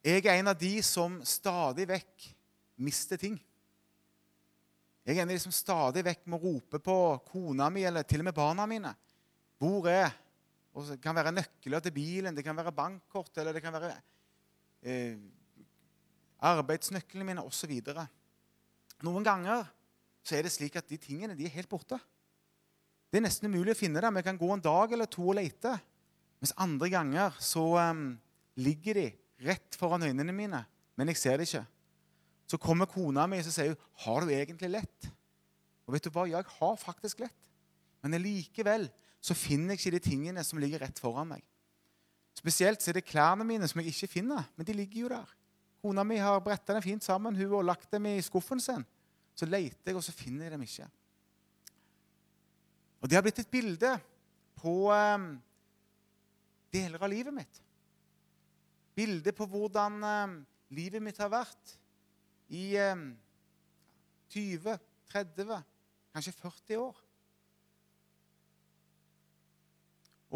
Jeg er en av de som stadig vekk mister ting. Jeg er en av de som stadig vekk må rope på kona mi eller til og med barna mine. Hvor er og Det kan være nøkler til bilen, det kan være bankkort, eller det kan være eh, arbeidsnøklene mine osv. Noen ganger så er det slik at de tingene de er helt borte. Det er nesten umulig å finne dem. Vi kan gå en dag eller to og lete. Mens andre ganger så um, ligger de rett foran øynene mine, men jeg ser det ikke. Så kommer kona mi og sier hun, 'Har du egentlig lett?' Og vet du hva? Ja, jeg har faktisk lett. Men likevel så finner jeg ikke de tingene som ligger rett foran meg. Spesielt så er det klærne mine som jeg ikke finner, men de ligger jo der. Kona mi har bretta dem fint sammen hun og lagt dem i skuffen sin. Så leter jeg, og så finner jeg dem ikke. Og det har blitt et bilde på um, deler av livet mitt. Bilde på hvordan um, livet mitt har vært i um, 20, 30, kanskje 40 år.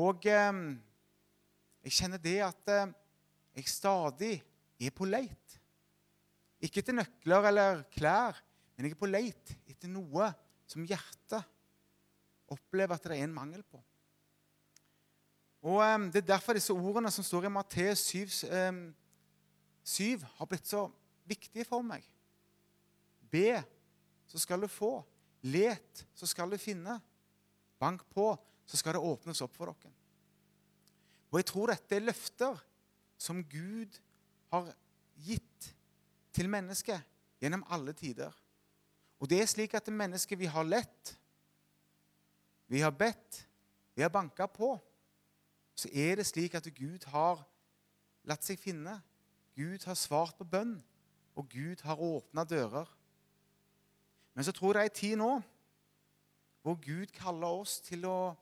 Og jeg kjenner det at jeg stadig er på leit. Ikke etter nøkler eller klær, men jeg er på leit etter noe som hjertet opplever at det er en mangel på. Og um, Det er derfor disse ordene som står i Matteus 7, um, 7, har blitt så viktige for meg. Be, så skal du få. Let, så skal du finne. Bank på, så skal det åpnes opp for dere. Og jeg tror dette er løfter som Gud har gitt til mennesket gjennom alle tider. Og det er slik at det mennesket vi har lett, vi har bedt, vi har banka på, så er det slik at Gud har latt seg finne. Gud har svart på bønn, og Gud har åpna dører. Men så tror jeg det er en tid nå hvor Gud kaller oss til å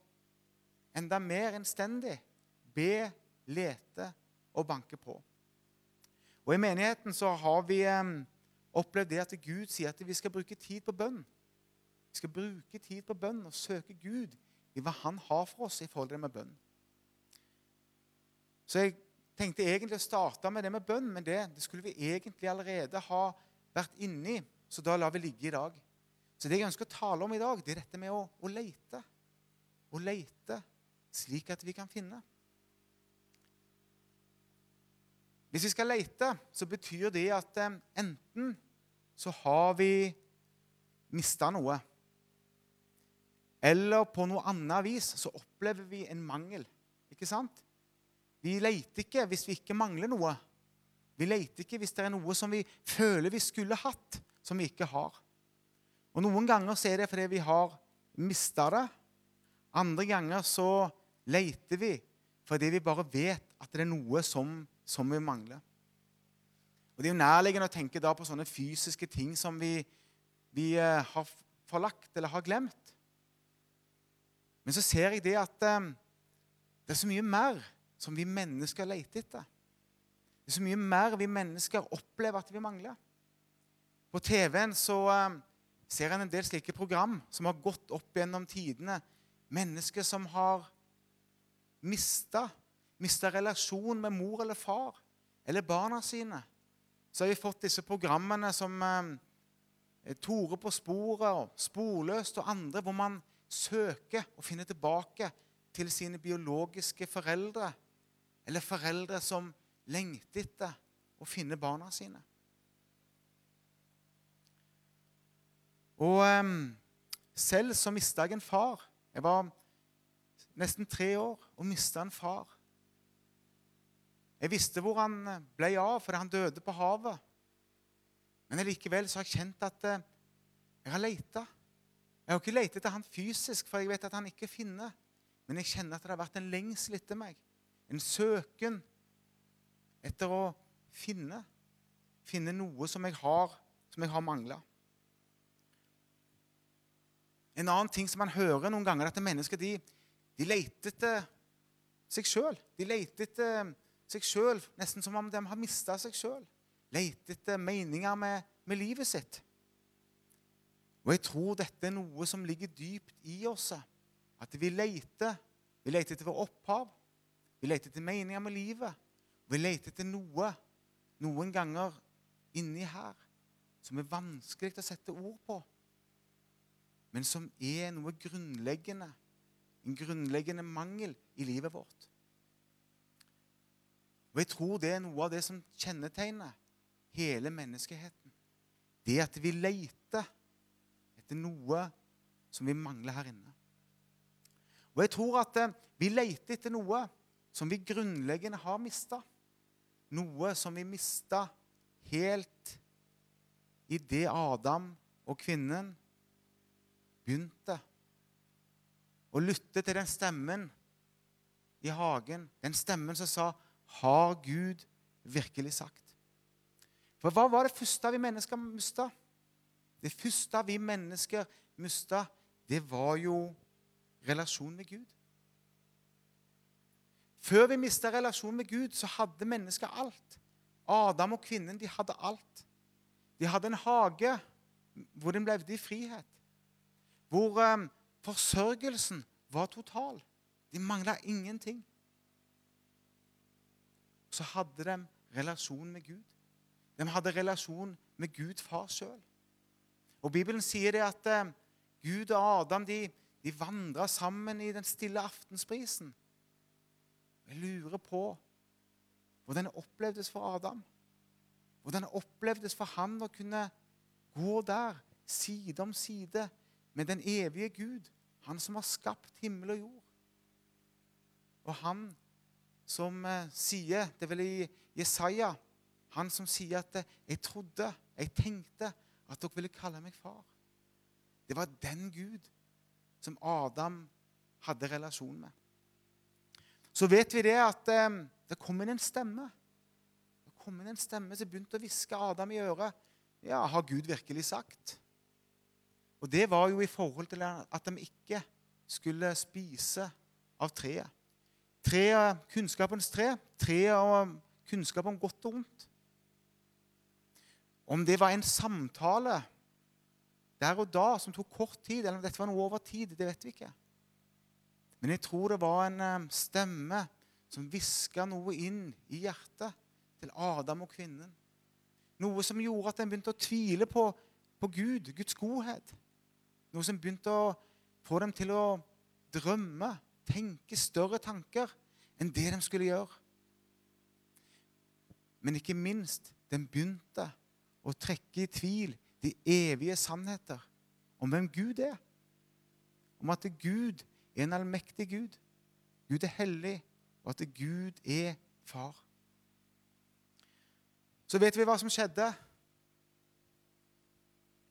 enda mer innstendig be, lete og banke på. Og I menigheten så har vi eh, opplevd det at Gud sier at vi skal bruke tid på bønn. Vi skal bruke tid på bønn og søke Gud i hva Han har for oss i forhold til det med bønn. Så jeg tenkte egentlig å starte med det med bønn, men det, det skulle vi egentlig allerede ha vært inni, så da lar vi ligge i dag. Så det jeg ønsker å tale om i dag, det er dette med å, å lete. Å lete slik at vi kan finne. Hvis vi skal lete, så betyr det at eh, enten så har vi mista noe, eller på noe annet vis så opplever vi en mangel. Ikke sant? Vi leter ikke hvis vi ikke mangler noe. Vi leter ikke hvis det er noe som vi føler vi skulle hatt, som vi ikke har. Og Noen ganger så er det fordi vi har mista det. Andre ganger så leter vi fordi vi bare vet at det er noe som som vi mangler. Og Det er jo nærliggende å tenke da på sånne fysiske ting som vi, vi eh, har forlagt eller har glemt. Men så ser jeg det at um, det er så mye mer som vi mennesker leter etter. Det er så mye mer vi mennesker opplever at vi mangler. På TV-en så um, ser en en del slike program som har gått opp gjennom tidene. Mennesker som har mista mista relasjon med mor eller far eller barna sine, så har vi fått disse programmene som eh, Tore på sporet og Sporløst og andre, hvor man søker å finne tilbake til sine biologiske foreldre, eller foreldre som lengter etter å finne barna sine. Og eh, selv så mista jeg en far. Jeg var nesten tre år og mista en far. Jeg visste hvor han eh, ble av fordi han døde på havet. Men likevel så har jeg kjent at eh, jeg har leita. Jeg har ikke lett etter han fysisk, for jeg vet at han ikke finner. Men jeg kjenner at det har vært en lengsel etter meg. En søken etter å finne. Finne noe som jeg har, som jeg har mangla. En annen ting som man hører noen ganger, er at mennesker de, de leter etter seg sjøl. De leter etter seg sjøl, nesten som om de har mista seg sjøl. Leter etter meninger med, med, livet sitt. Og jeg tror dette er noe som ligger dypt i oss. At vi leter. Vi leter etter vår opphav. Vi leter etter meninger med livet. Vi leter etter noe, noen ganger inni her som er vanskelig å sette ord på, men som er noe grunnleggende, en grunnleggende mangel i livet vårt. Og Jeg tror det er noe av det som kjennetegner hele menneskeheten. Det at vi leter etter noe som vi mangler her inne. Og jeg tror at eh, vi leter etter noe som vi grunnleggende har mista. Noe som vi mista helt i det Adam og kvinnen begynte å lytte til den stemmen i hagen, den stemmen som sa, 'Har Gud virkelig sagt?' For hva var det første vi mennesker mista? Det første vi mennesker mista, det var jo relasjon med Gud. Før vi mista relasjonen med Gud, så hadde mennesket alt. Adam og kvinnen de hadde alt. De hadde en hage hvor de levde i frihet. Hvor um, forsørgelsen var total. De mangla ingenting. Så hadde de relasjon med Gud. De hadde relasjon med Gud far sjøl. Og Bibelen sier det at uh, Gud og Adam de, de vandra sammen i den stille aftensprisen. Jeg lurer på hvordan det opplevdes for Adam. Hvordan det opplevdes for han å kunne gå der side om side med den evige Gud, han som har skapt himmel og jord. Og han som eh, sier Det er vel i Jesaja han som sier at eh, 'jeg trodde, jeg tenkte at dere ville kalle meg far'. Det var den Gud som Adam hadde relasjon med. Så vet vi det at eh, det inn en stemme. Det kom inn en stemme som begynte å hviske Adam i øret. Ja, har Gud virkelig sagt? Og det var jo i forhold til at de ikke skulle spise av treet. Treet, kunnskapens tre, treet og kunnskap om godt og vondt. Om det var en samtale der og da som tok kort tid, eller om dette var noe over tid, det vet vi ikke. Men jeg tror det var en eh, stemme som hviska noe inn i hjertet til Adam og kvinnen. Noe som gjorde at en begynte å tvile på, på Gud, Guds godhet. Noe som begynte å få dem til å drømme, tenke større tanker enn det de skulle gjøre. Men ikke minst, den begynte å trekke i tvil de evige sannheter om hvem Gud er. Om at Gud er en allmektig Gud. Gud er hellig, og at Gud er far. Så vet vi hva som skjedde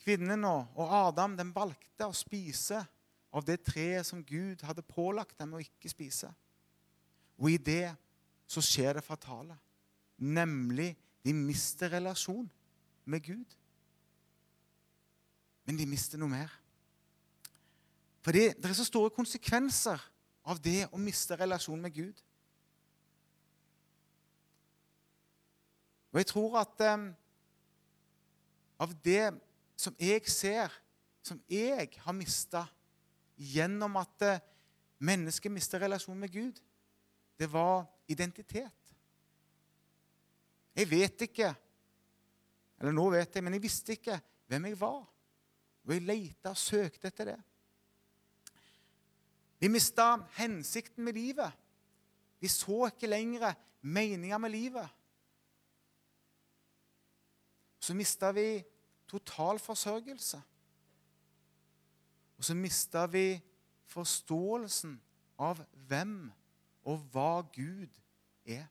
Kvinnen og Adam den valgte å spise av det treet som Gud hadde pålagt dem å ikke spise. Og i det så skjer det fatale, nemlig de mister relasjon med Gud. Men de mister noe mer. Fordi det er så store konsekvenser av det å miste relasjon med Gud. Og jeg tror at um, av det som jeg ser, som jeg har mista gjennom at eh, mennesket mister relasjon med Gud, det var identitet. Jeg vet ikke Eller nå vet jeg, men jeg visste ikke hvem jeg var. Og jeg leita og søkte etter det. Vi mista hensikten med livet. Vi så ikke lenger meninga med livet. Så mista vi total forsørgelse. Og så mista vi forståelsen av hvem og hva Gud er.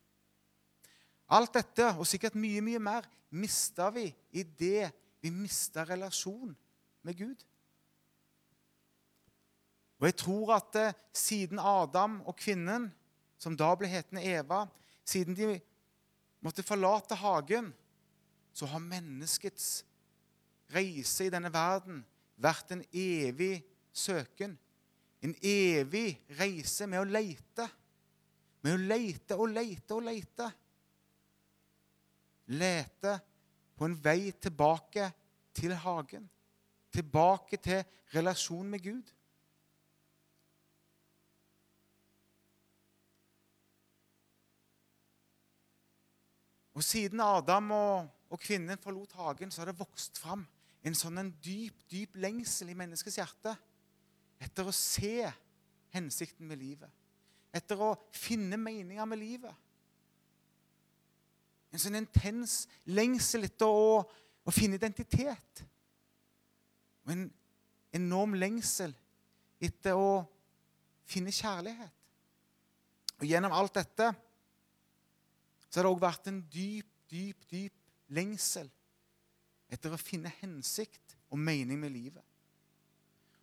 Alt dette, og sikkert mye, mye mer, mista vi i det vi mista relasjon med Gud. Og jeg tror at eh, siden Adam og kvinnen, som da ble hetende Eva, siden de måtte forlate hagen, så har menneskets reise i denne verden vært en evig søken. En evig reise med å leite. Med å leite og leite og leite. Lete på en vei tilbake til hagen. Tilbake til relasjon med Gud. Og siden Adam og, og kvinnen forlot hagen, så har det vokst fram en sånn en dyp, dyp lengsel i menneskets hjerte etter å se hensikten med livet. Etter å finne meninger med livet. En sånn intens lengsel etter å, å finne identitet. Og en enorm lengsel etter å finne kjærlighet. Og Gjennom alt dette så har det òg vært en dyp, dyp, dyp lengsel etter å finne hensikt og mening med livet.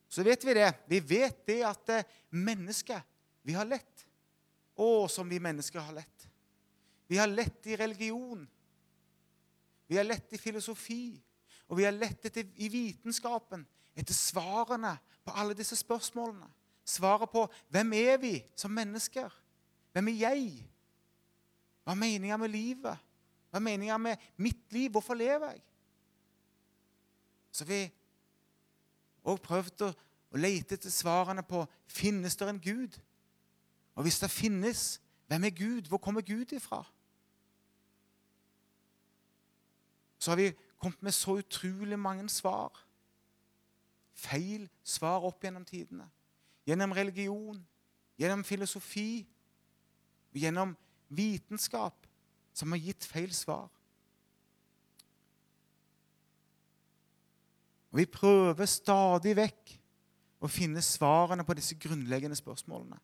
Så vet vi det. Vi vet det at mennesket, mennesker, vi har lett. Å, som vi mennesker har lett. Vi har lett i religion. Vi har lett i filosofi. Og vi har lett etter, i vitenskapen etter svarene på alle disse spørsmålene. Svaret på hvem er vi som mennesker? Hvem er jeg? Hva er meninga med livet? Hva er meninga med mitt liv? Hvorfor lever jeg? Så vi også prøvd å, å lete etter svarene på finnes det en Gud. Og hvis det finnes, hvem er Gud? Hvor kommer Gud ifra? Så har vi kommet med så utrolig mange svar. Feil svar opp gjennom tidene. Gjennom religion, gjennom filosofi, gjennom vitenskap som har gitt feil svar. Og Vi prøver stadig vekk å finne svarene på disse grunnleggende spørsmålene.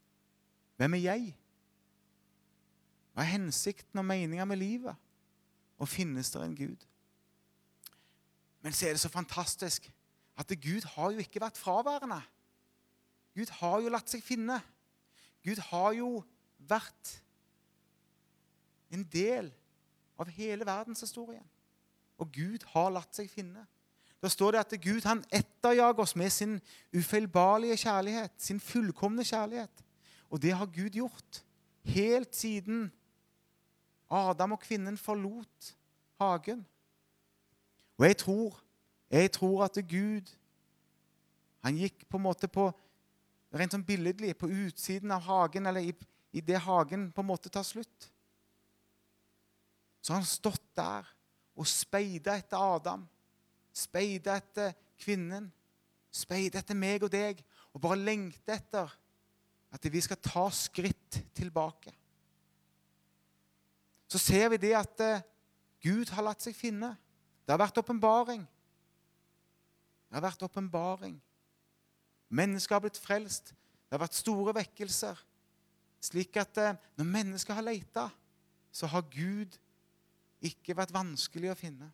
Hvem er jeg? Hva er hensikten og meninga med livet? Og finnes det en Gud? Men så er det så fantastisk at Gud har jo ikke vært fraværende. Gud har jo latt seg finne. Gud har jo vært en del av hele verdenshistorien. Og Gud har latt seg finne. Da står det at Gud han etterjager oss med sin ufeilbarlige kjærlighet, sin fullkomne kjærlighet. Og det har Gud gjort helt siden Adam og kvinnen forlot hagen. Og jeg tror, jeg tror at Gud han gikk på en måte på rent sånn billedlig på utsiden av hagen, eller i, i det hagen på en måte tar slutt så har han stått der og speida etter Adam, speida etter kvinnen, speida etter meg og deg, og bare lengte etter at vi skal ta skritt tilbake. Så ser vi det at eh, Gud har latt seg finne. Det har vært åpenbaring. Det har vært åpenbaring. Mennesker har blitt frelst. Det har vært store vekkelser. Slik at eh, når mennesker har leita, så har Gud ikke vært vanskelig å finne.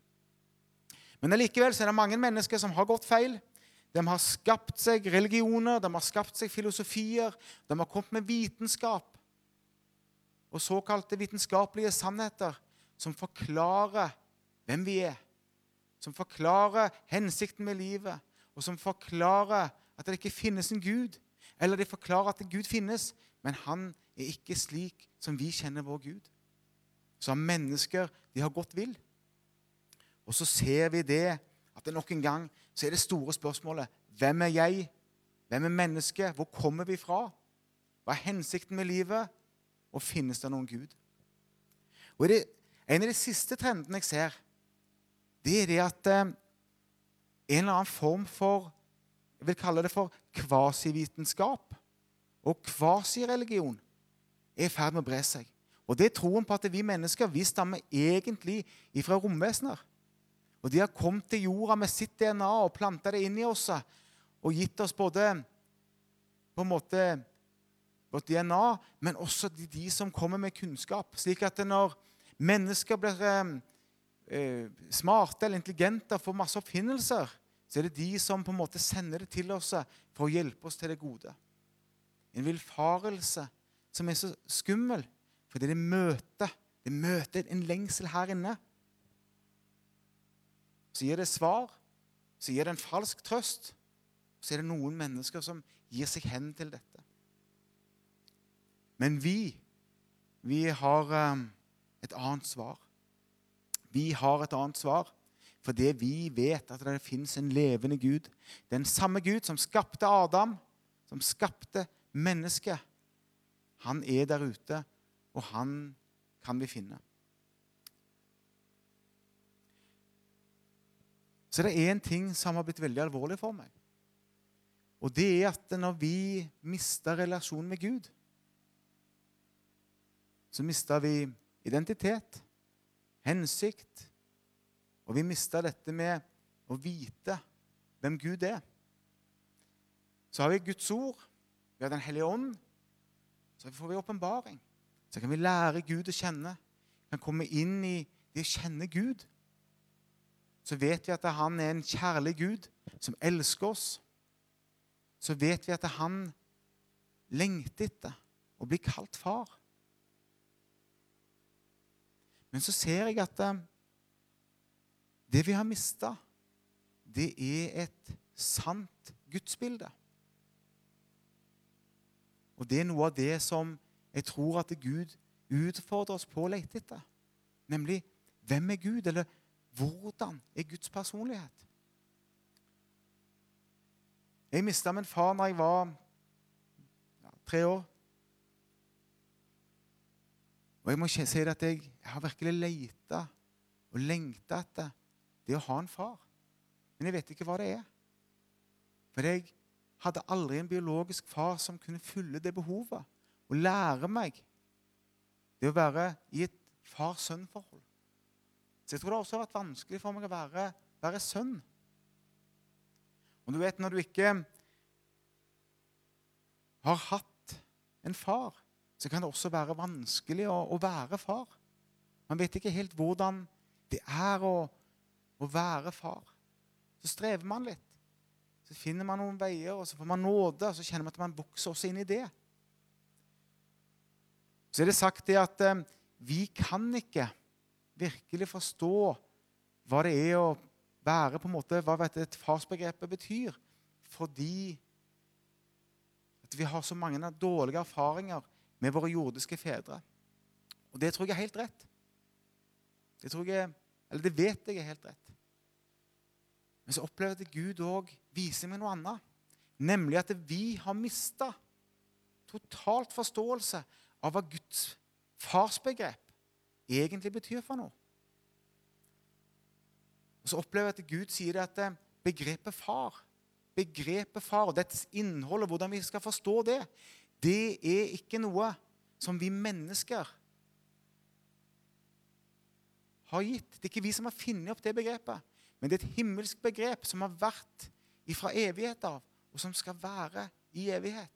Men allikevel er det mange mennesker som har gått feil. De har skapt seg religioner, de har skapt seg filosofier, de har kommet med vitenskap og såkalte vitenskapelige sannheter som forklarer hvem vi er, som forklarer hensikten med livet, og som forklarer at det ikke finnes en Gud. Eller de forklarer at Gud finnes, men han er ikke slik som vi kjenner vår Gud så har mennesker de har gått vill. Og så ser vi det at det nok en gang så er det store spørsmålet hvem er jeg? Hvem er mennesket? Hvor kommer vi fra? Hva er hensikten med livet? Og finnes det noen Gud? Og det, En av de siste trendene jeg ser, det er det at eh, en eller annen form for Jeg vil kalle det for kvasivitenskap og kvasireligion er i ferd med å bre seg. Og det er troen på at vi mennesker vi stammer egentlig fra romvesener. Og de har kommet til jorda med sitt DNA og planta det inn i oss og gitt oss både på en måte vårt DNA, men også de, de som kommer med kunnskap. Slik at når mennesker blir eh, eh, smarte eller intelligente og får masse oppfinnelser, så er det de som på en måte sender det til oss for å hjelpe oss til det gode. En villfarelse som er så skummel fordi det møter, det møter en lengsel her inne. Så gir det svar, så gir det en falsk trøst. Så er det noen mennesker som gir seg hen til dette. Men vi, vi har um, et annet svar. Vi har et annet svar fordi vi vet at det fins en levende Gud. Den samme Gud som skapte Adam, som skapte mennesket. Han er der ute og han kan vi finne. Så det er en ting som har blitt veldig alvorlig for meg. Og det er at når vi mister relasjonen med Gud, så mister vi identitet, hensikt, og vi mister dette med å vite hvem Gud er. Så har vi Guds ord, vi har Den hellige ånd, så får vi åpenbaring. Så kan vi lære Gud å kjenne, kan komme inn i det å kjenne Gud. Så vet vi at han er en kjærlig Gud som elsker oss. Så vet vi at han lengter etter å bli kalt far. Men så ser jeg at eh, det vi har mista, det er et sant gudsbilde. Og det er noe av det som jeg tror at Gud utfordrer oss på å lete etter. Nemlig hvem er Gud, eller hvordan er Guds personlighet? Jeg mista min far da jeg var ja, tre år. Og jeg må si at jeg, jeg har virkelig leita og lengta etter det å ha en far. Men jeg vet ikke hva det er. For jeg hadde aldri en biologisk far som kunne fylle det behovet og lære meg det å være i et far-sønn-forhold. Så jeg tror det også har vært vanskelig for meg å være, være sønn. Og du vet, når du ikke har hatt en far, så kan det også være vanskelig å, å være far. Man vet ikke helt hvordan det er å å være far. Så strever man litt. Så finner man noen veier, og så får man nåde, og så kjenner man at man vokser også inn i det. Så er det sagt det at eh, vi kan ikke virkelig forstå hva det er å være på en måte, hva vet et farsbegrepet betyr, fordi at vi har så mange dårlige erfaringer med våre jordiske fedre. Og det tror jeg er helt rett. Det, tror jeg, eller det vet jeg er helt rett. Men så opplever jeg at Gud òg viser meg noe annet. Nemlig at vi har mista totalt forståelse av hva Guds farsbegrep egentlig betyr for noe. Og Så opplever jeg at Gud sier det at eh, begrepet far, begrepet far og dets innhold og hvordan vi skal forstå det, det er ikke noe som vi mennesker har gitt. Det er ikke vi som har funnet opp det begrepet. Men det er et himmelsk begrep som har vært ifra evighet av, og som skal være i evighet.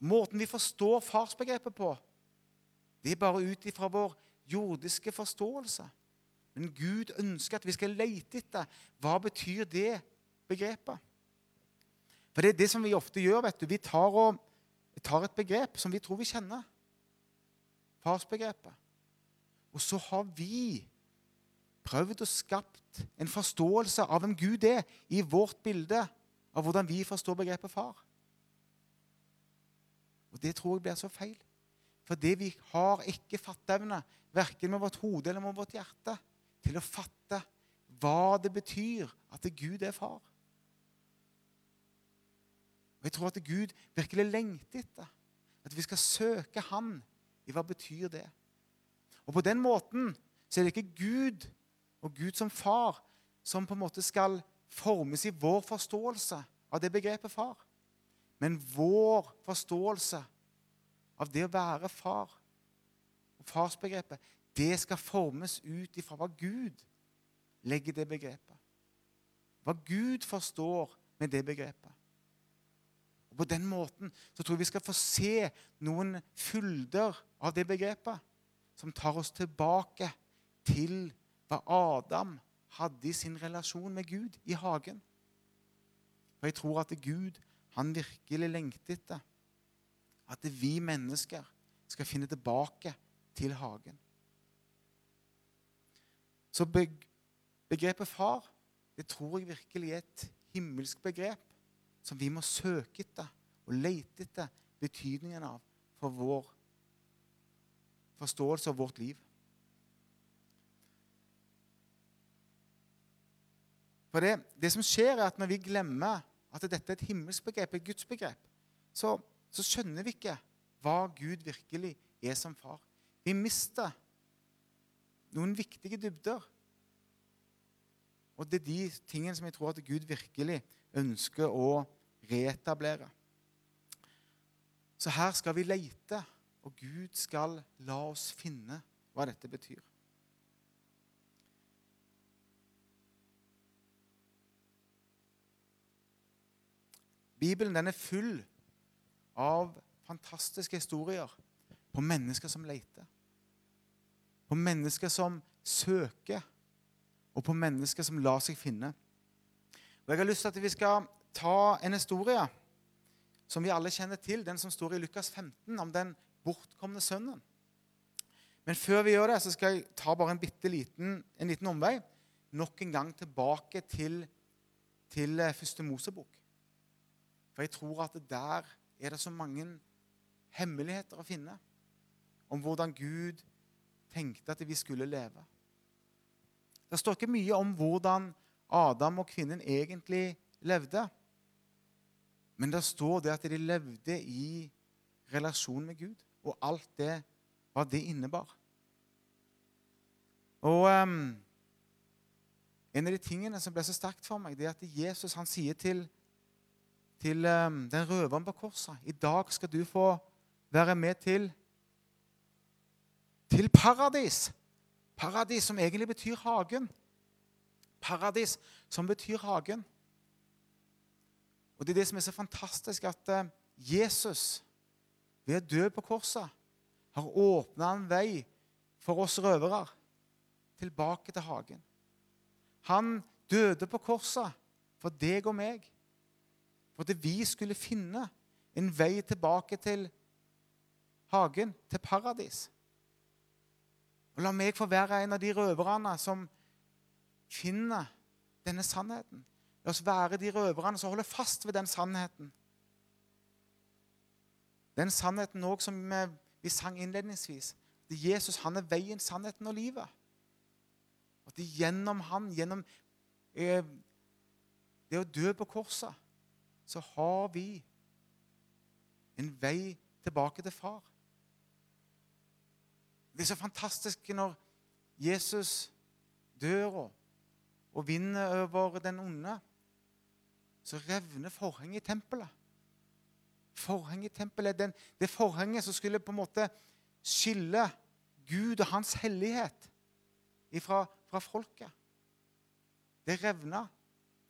Måten vi forstår farsbegrepet på, det er bare ut ifra vår jordiske forståelse. Men Gud ønsker at vi skal lete etter hva betyr det begrepet. For det er det som vi ofte gjør. vet du. Vi tar, og, tar et begrep som vi tror vi kjenner. Farsbegrepet. Og så har vi prøvd å skapt en forståelse av hvem Gud er, i vårt bilde av hvordan vi forstår begrepet far. Og Det tror jeg blir så feil. For det vi har ikke fatteevne, verken med vårt hode eller med vårt hjerte, til å fatte hva det betyr at Gud er far. Og Jeg tror at Gud virkelig lengter etter at vi skal søke Han i hva betyr det. Og På den måten så er det ikke Gud og Gud som far som på en måte skal formes i vår forståelse av det begrepet far. Men vår forståelse av det å være far og farsbegrepet, det skal formes ut ifra hva Gud legger det begrepet. Hva Gud forstår med det begrepet. Og På den måten så tror jeg vi skal få se noen fylder av det begrepet som tar oss tilbake til hva Adam hadde i sin relasjon med Gud i hagen. Og jeg tror at Gud han virkelig lengter etter at vi mennesker skal finne tilbake til hagen. Så begrepet far det tror jeg virkelig er et himmelsk begrep som vi må søke etter og lete etter betydningen av for vår forståelse av vårt liv. For det, det, som skjer, er at når vi glemmer at dette er et himmelsk begrep, et Guds begrep, så, så skjønner vi ikke hva Gud virkelig er som far. Vi mister noen viktige dybder. Og det er de tingene som jeg tror at Gud virkelig ønsker å reetablere. Så her skal vi leite, og Gud skal la oss finne hva dette betyr. Bibelen den er full av fantastiske historier på mennesker som leter. På mennesker som søker, og på mennesker som lar seg finne. Og Jeg har lyst til at vi skal ta en historie som vi alle kjenner til, den som står i Lukas 15, om den bortkomne sønnen. Men før vi gjør det, så skal jeg ta bare en bitte liten, en liten omvei. Nok en gang tilbake til, til eh, første Mosebok. For jeg tror at der er det så mange hemmeligheter å finne om hvordan Gud tenkte at vi skulle leve. Det står ikke mye om hvordan Adam og kvinnen egentlig levde. Men det står det at de levde i relasjon med Gud, og alt det hva det innebar. Og um, En av de tingene som ble så sterkt for meg, det er at Jesus han sier til, til um, den røveren på korset I dag skal du få være med til til paradis. Paradis som egentlig betyr hagen. Paradis som betyr hagen. Og Det er det som er så fantastisk, at eh, Jesus ved å dø på korset har åpna en vei for oss røvere tilbake til hagen. Han døde på korset for deg og meg, for at vi skulle finne en vei tilbake til hagen, til paradis. Og La meg få være en av de røverne som finner denne sannheten. La oss være de røverne som holder fast ved den sannheten. Den sannheten òg som vi sang innledningsvis. At Jesus han er veien, sannheten og livet. At det gjennom han, gjennom eh, det å dø på korset, så har vi en vei tilbake til far. Det er så fantastisk når Jesus dør og, vinner over den onde. Så revner forhenget i tempelet. Forhenget i tempelet, den, Det forhenget som skulle på en måte skille Gud og hans hellighet fra folket. Det revna,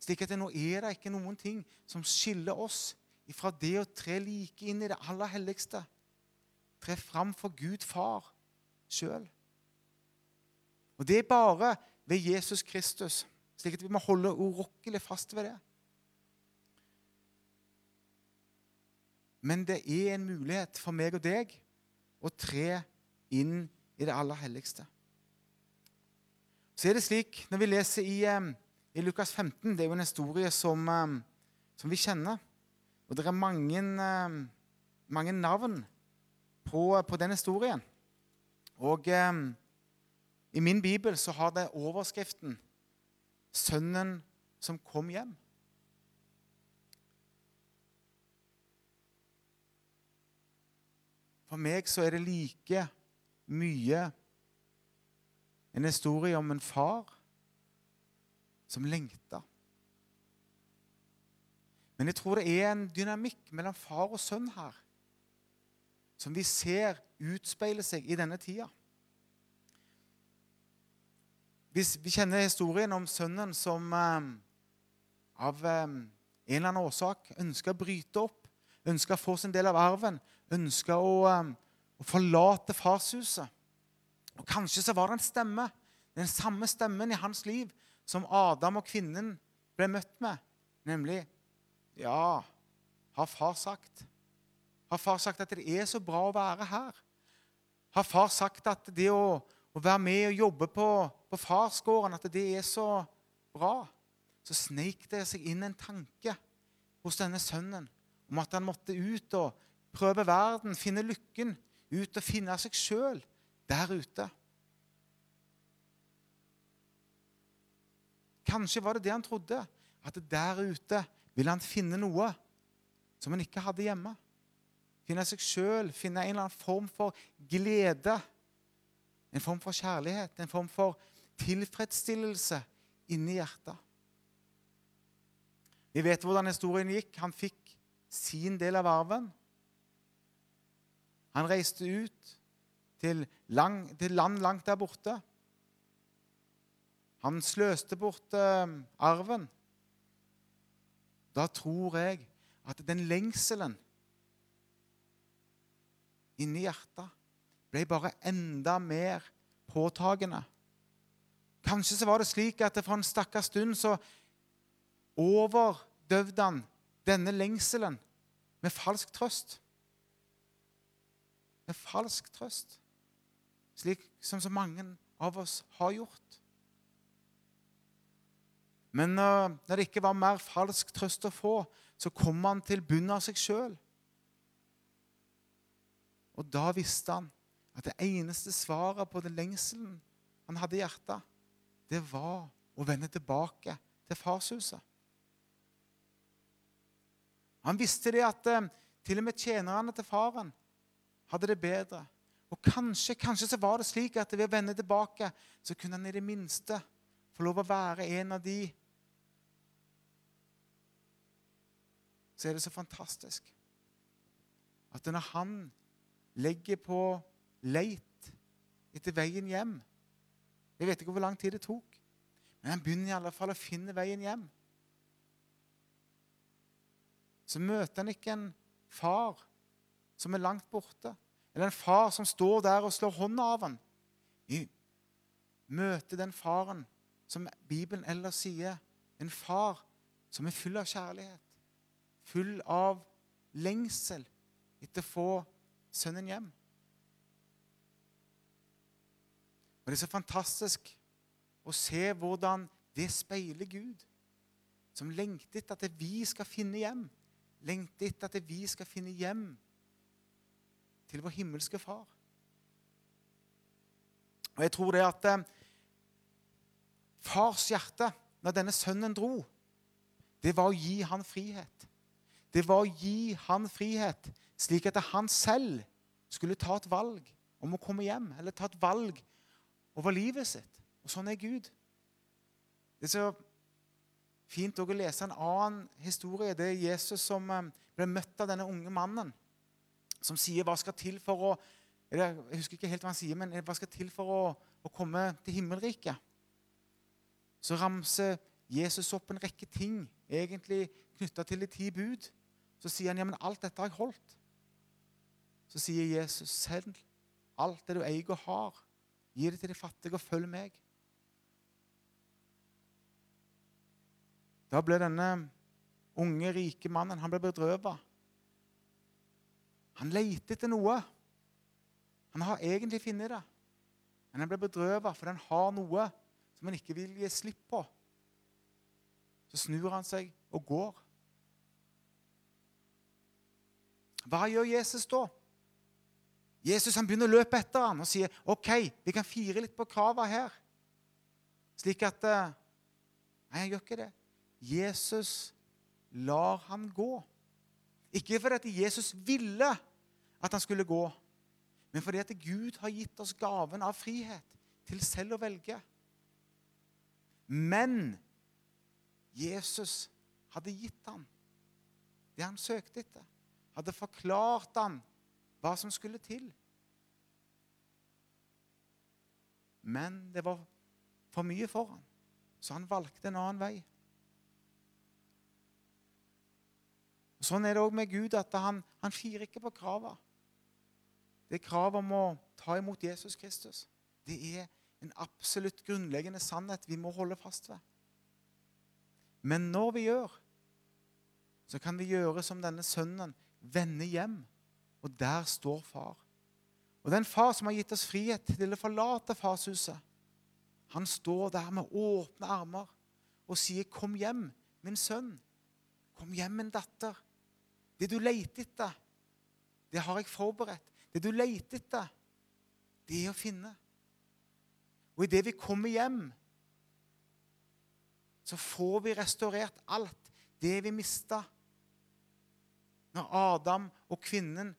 slik at nå er det ikke noen ting som skiller oss ifra det å tre like inn i det aller helligste. Tre fram for Gud far sjøl. Og det er bare ved Jesus Kristus, slik at vi må holde urokkelig fast ved det. Men det er en mulighet for meg og deg å tre inn i det aller helligste. Så er det slik, når vi leser i, eh, i Lukas 15 Det er jo en historie som, eh, som vi kjenner. Og det er mange, eh, mange navn på, på den historien. Og eh, i min bibel så har det overskriften 'Sønnen som kom hjem'. For meg så er det like mye en historie om en far som lengta. Men jeg tror det er en dynamikk mellom far og sønn her som vi ser utspeile seg i denne tida. Hvis vi kjenner historien om sønnen som eh, av eh, en eller annen årsak ønska å bryte opp, ønska å få sin del av arven, ønska å, eh, å, forlate farshuset. Og Kanskje så var det en stemme, den samme stemmen i hans liv som Adam og kvinnen ble møtt med, nemlig Ja, har far sagt. Har far sagt at det er så bra å være her? Har far sagt at det å, å være med og jobbe på, på farsgården, at det er så bra? Så sneik det seg inn en tanke hos denne sønnen om at han måtte ut og prøve verden, finne lykken, ut og finne seg sjøl der ute. Kanskje var det det han trodde, at der ute ville han finne noe som han ikke hadde hjemme finne seg sjøl, finne en eller annen form for glede. En form for kjærlighet, en form for tilfredsstillelse inni hjertet. Vi vet hvordan historien gikk. Han fikk sin del av arven. Han reiste ut til, lang, til land langt der borte. Han sløste bort eh, arven. Da tror jeg at den lengselen inni hjertet ble bare enda mer påtagende. Kanskje så var det slik at for en stakkars stund så overdøvde han denne lengselen med falsk trøst. Med falsk trøst, slik som så mange av oss har gjort. Men når det ikke var mer falsk trøst å få, så kom han til bunnen av seg sjøl. Og da visste han at det eneste svaret på den lengselen han hadde i hjertet, det var å vende tilbake til farshuset. Han visste det at uh, til og med tjenerne til faren hadde det bedre. Og kanskje, kanskje så var det slik at ved å vende tilbake så kunne han i det minste få lov å være en av de Så er det så fantastisk at når han legger på leit etter veien hjem Jeg vet ikke hvor lang tid det tok, men han begynner i alle fall å finne veien hjem. Så møter han ikke en far som er langt borte, eller en far som står der og slår hånda av ham. Vi møter den faren som Bibelen ellers sier, en far som er full av kjærlighet, full av lengsel etter å få sønnen hjem. Og Det er så fantastisk å se hvordan det speiler Gud, som lengter etter at vi skal finne hjem. Lengter etter at vi skal finne hjem til vår himmelske Far. Og jeg tror det at eh, fars hjerte, når denne sønnen dro, det var å gi han frihet. Det var å gi han frihet, slik at han selv skulle ta et valg om å komme hjem, eller ta et valg over livet sitt. Og sånn er Gud. Det er så fint å lese en annen historie. Det er Jesus som eh, ble møtt av denne unge mannen, som sier hva skal til for å Jeg husker ikke helt hva han sier, men hva skal til for å, å komme til himmelriket? Så ramser Jesus opp en rekke ting egentlig knytta til de ti bud. Så sier han ja, men alt dette har jeg holdt. Så sier Jesus selv alt det du eier og har, Gi det til de fattige, og følg meg. Da ble denne unge, rike mannen han ble bedrøvet. Han leter etter noe. Han har egentlig funnet det, men han ble bedrøvet fordi han har noe som han ikke vil gi slipp på. Så snur han seg og går. Hva gjør Jesus da? Jesus han begynner å løpe etter ham og sier ok, vi kan fire litt på kravene her. Slik at eh, Nei, han gjør ikke det. Jesus lar han gå. Ikke fordi at Jesus ville at han skulle gå, men fordi at Gud har gitt oss gaven av frihet til selv å velge. Men Jesus hadde gitt ham det han søkte etter. Hadde forklart ham hva som skulle til. Men det var for mye for ham, så han valgte en annen vei. Og Sånn er det òg med Gud, at han, han firer ikke på kravene. Det er krav om å ta imot Jesus Kristus. Det er en absolutt grunnleggende sannhet vi må holde fast ved. Men når vi gjør, så kan vi gjøre som denne sønnen, vende hjem og der står far. Og den far som har gitt oss frihet til å forlate farshuset, han står der med åpne armer og sier, 'Kom hjem, min sønn. Kom hjem, min datter.' Det du leter etter, det har jeg forberedt. Det du leter etter, det er å finne. Og idet vi kommer hjem, så får vi restaurert alt det vi mista når Adam og kvinnen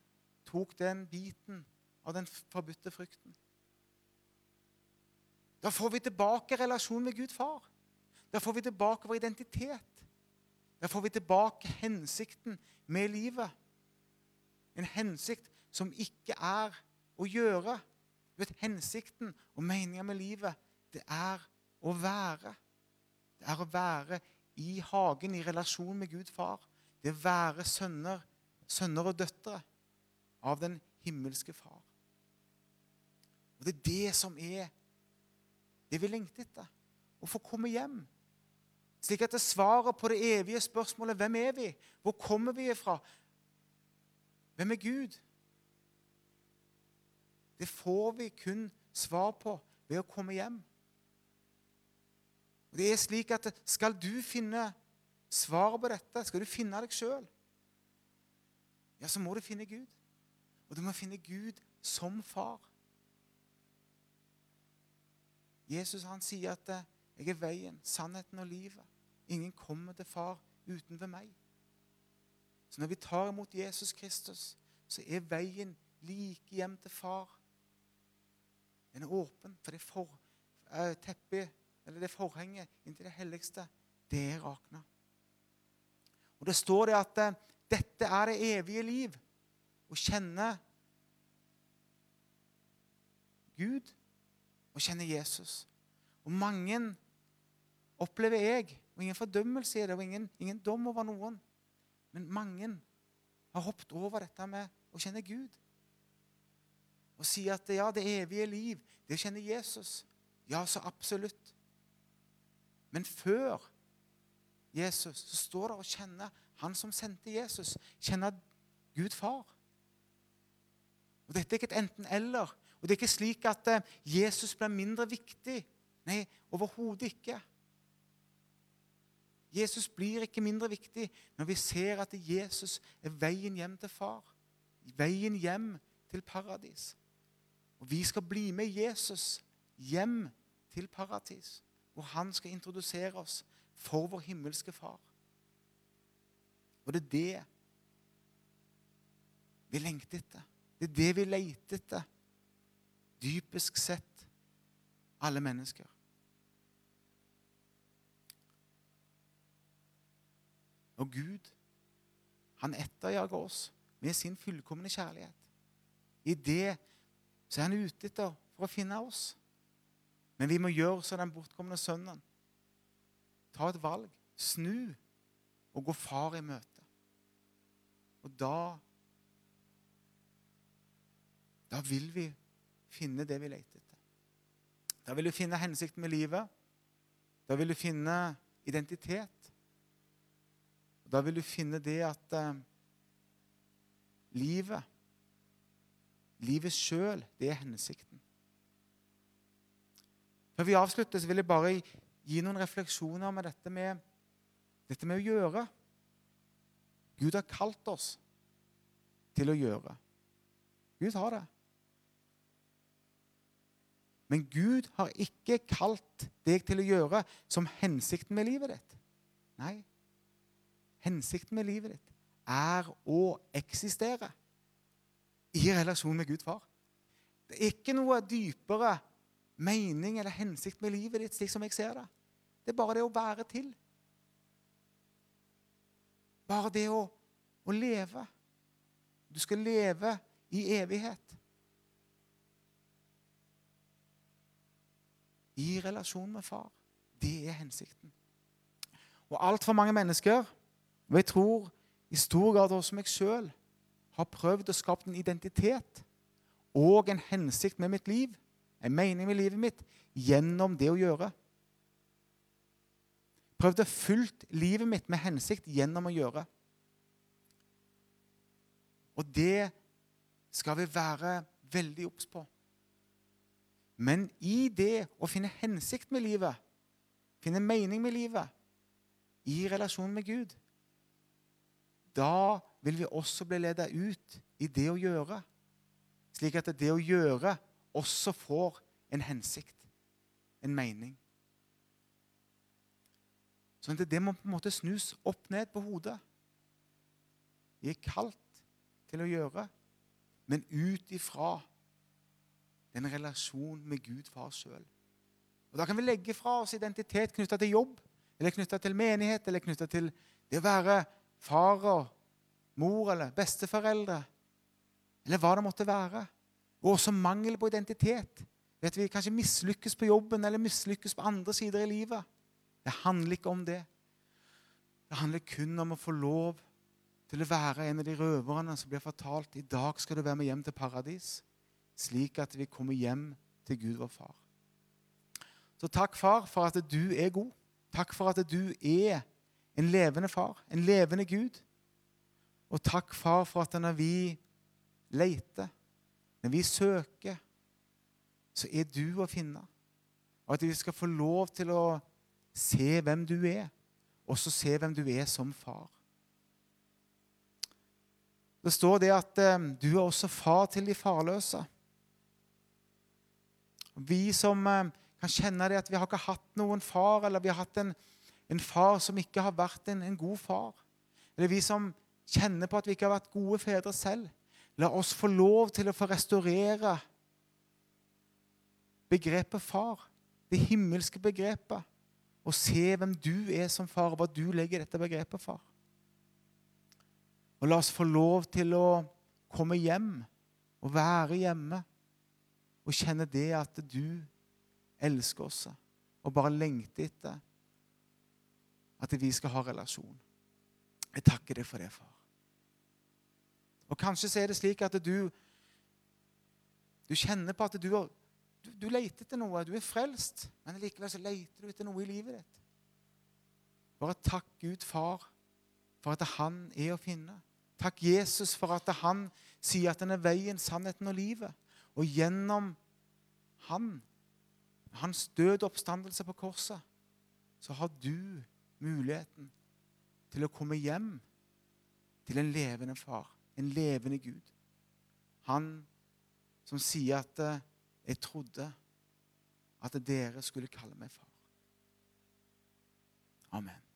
tok den biten av den forbudte frukten. Da får vi tilbake relasjonen med Gud far. Da får vi tilbake vår identitet. Da får vi tilbake hensikten med livet. En hensikt som ikke er å gjøre. Du vet, Hensikten og meninga med livet, det er å være. Det er å være i hagen, i relasjon med Gud far. Det være sønner, sønner og døtre av den himmelske far. Og Det er det som er det vi lengter etter. Å få komme hjem. Slik at det svaret på det evige spørsmålet hvem er vi? Hvor kommer vi ifra? Hvem er Gud? Det får vi kun svar på ved å komme hjem. Og det er slik at Skal du finne svaret på dette, skal du finne deg sjøl, ja, så må du finne Gud. Og du må finne Gud som far. Jesus han sier at 'jeg er veien, sannheten og livet'. Ingen kommer til far uten ved meg. Så når vi tar imot Jesus Kristus, så er veien like hjem til far. Den er åpen, for det for, uh, teppet, eller det forhenget inntil det helligste, det er rakna. Og det står det at uh, dette er det evige liv. Å kjenne Gud og kjenne Jesus. Og mange opplever jeg, og ingen fordømmelse i det, og ingen, ingen dom over noen, men mange har hoppet over dette med å kjenne Gud. Og sier at ja, det evige liv, det å kjenne Jesus. Ja, så absolutt. Men før Jesus så står det å kjenne han som sendte Jesus. Kjenne Gud far. Og Dette er ikke et enten-eller. Og Det er ikke slik at eh, Jesus blir mindre viktig. Nei, overhodet ikke. Jesus blir ikke mindre viktig når vi ser at Jesus er veien hjem til far. Veien hjem til paradis. Og vi skal bli med Jesus hjem til paradis, hvor han skal introdusere oss for vår himmelske far. Og det er det vi lengter etter. Det er det vi leter etter, dypest sett, alle mennesker. Og Gud, han etterjager oss med sin fullkomne kjærlighet. I det så er han ute etter for å finne oss. Men vi må gjøre som den bortkomne sønnen. Ta et valg. Snu og gå far i møte. Og da Da vil vi finne det vi leter etter. Da vil du finne hensikten med livet. Da vil du finne identitet. Da vil du finne det at eh, livet Livet sjøl, det er hensikten. Før vi avslutter, så vil jeg bare gi noen refleksjoner med dette med, dette med å gjøre. Gud har kalt oss til å gjøre. Gud har det. Men Gud har ikke kalt deg til å gjøre som hensikten med livet ditt. Nei. Hensikten med livet ditt er å eksistere i relasjon med Gud far. Det er ikke noe dypere mening eller hensikt med livet ditt, slik som jeg ser det. Det er bare det å være til. Bare det å, å leve. Du skal leve i evighet. I relasjon med far. Det er hensikten. Og altfor mange mennesker, og jeg tror i stor grad også meg sjøl, har prøvd å skape en identitet og en hensikt med mitt liv, en mening med livet mitt, gjennom det å gjøre. Prøvd å fylle livet mitt med hensikt gjennom å gjøre. Og det skal vi være veldig obs på. Men i det å finne hensikt med livet, finne mening med livet, i relasjon med Gud, da vil vi også bli ledet ut i det å gjøre, slik at det å gjøre også får en hensikt, en mening. Sånn at det må på en måte snus opp ned på hodet. Vi er kalt til å gjøre, men ut ifra den relasjonen med Gud far sjøl. Da kan vi legge fra oss identitet knytta til jobb, eller knytta til menighet, eller knytta til det å være far og mor eller besteforeldre, eller hva det måtte være. Og også mangel på identitet. Vet Vi kanskje mislykkes på jobben eller mislykkes på andre sider i livet. Det handler ikke om det. Det handler kun om å få lov til å være en av de røverne som blir fortalt i dag skal du være med hjem til paradis, slik at vi kommer hjem til Gud vår far. Så takk, far, for at du er god. Takk for at du er en levende far, en levende Gud. Og takk, far, for at når vi leter, når vi søker, så er du å finne. Og at vi skal få lov til å se hvem du er, og så se hvem du er som far. Det står det at eh, du er også far til de farløse. Vi som eh, kan kjenne det at vi har ikke hatt noen far, eller vi har hatt en, en far som ikke har vært en, en, god far. Eller vi som kjenner på at vi ikke har vært gode fedre selv. La oss få lov til å få restaurere begrepet far, det himmelske begrepet, og se hvem du er som far, og hva du legger dette begrepet, far. Og la oss få lov til å komme hjem og være hjemme og kjenne det at du elsker oss og bare lengter etter at vi skal ha relasjon. Jeg takker deg for det, far. Og Kanskje så er det slik at du, du kjenner på at du, du, du leter etter noe. Du er frelst, men likevel så leter du etter noe i livet ditt. Bare takk Gud, far, for at han er å finne. Takk Jesus for at han sier at han er veien, sannheten og livet. Og gjennom han hans død og oppstandelse på korset, så har du muligheten til å komme hjem til en levende far, en levende Gud. Han som sier at eh, 'jeg trodde at dere skulle kalle meg far'. Amen.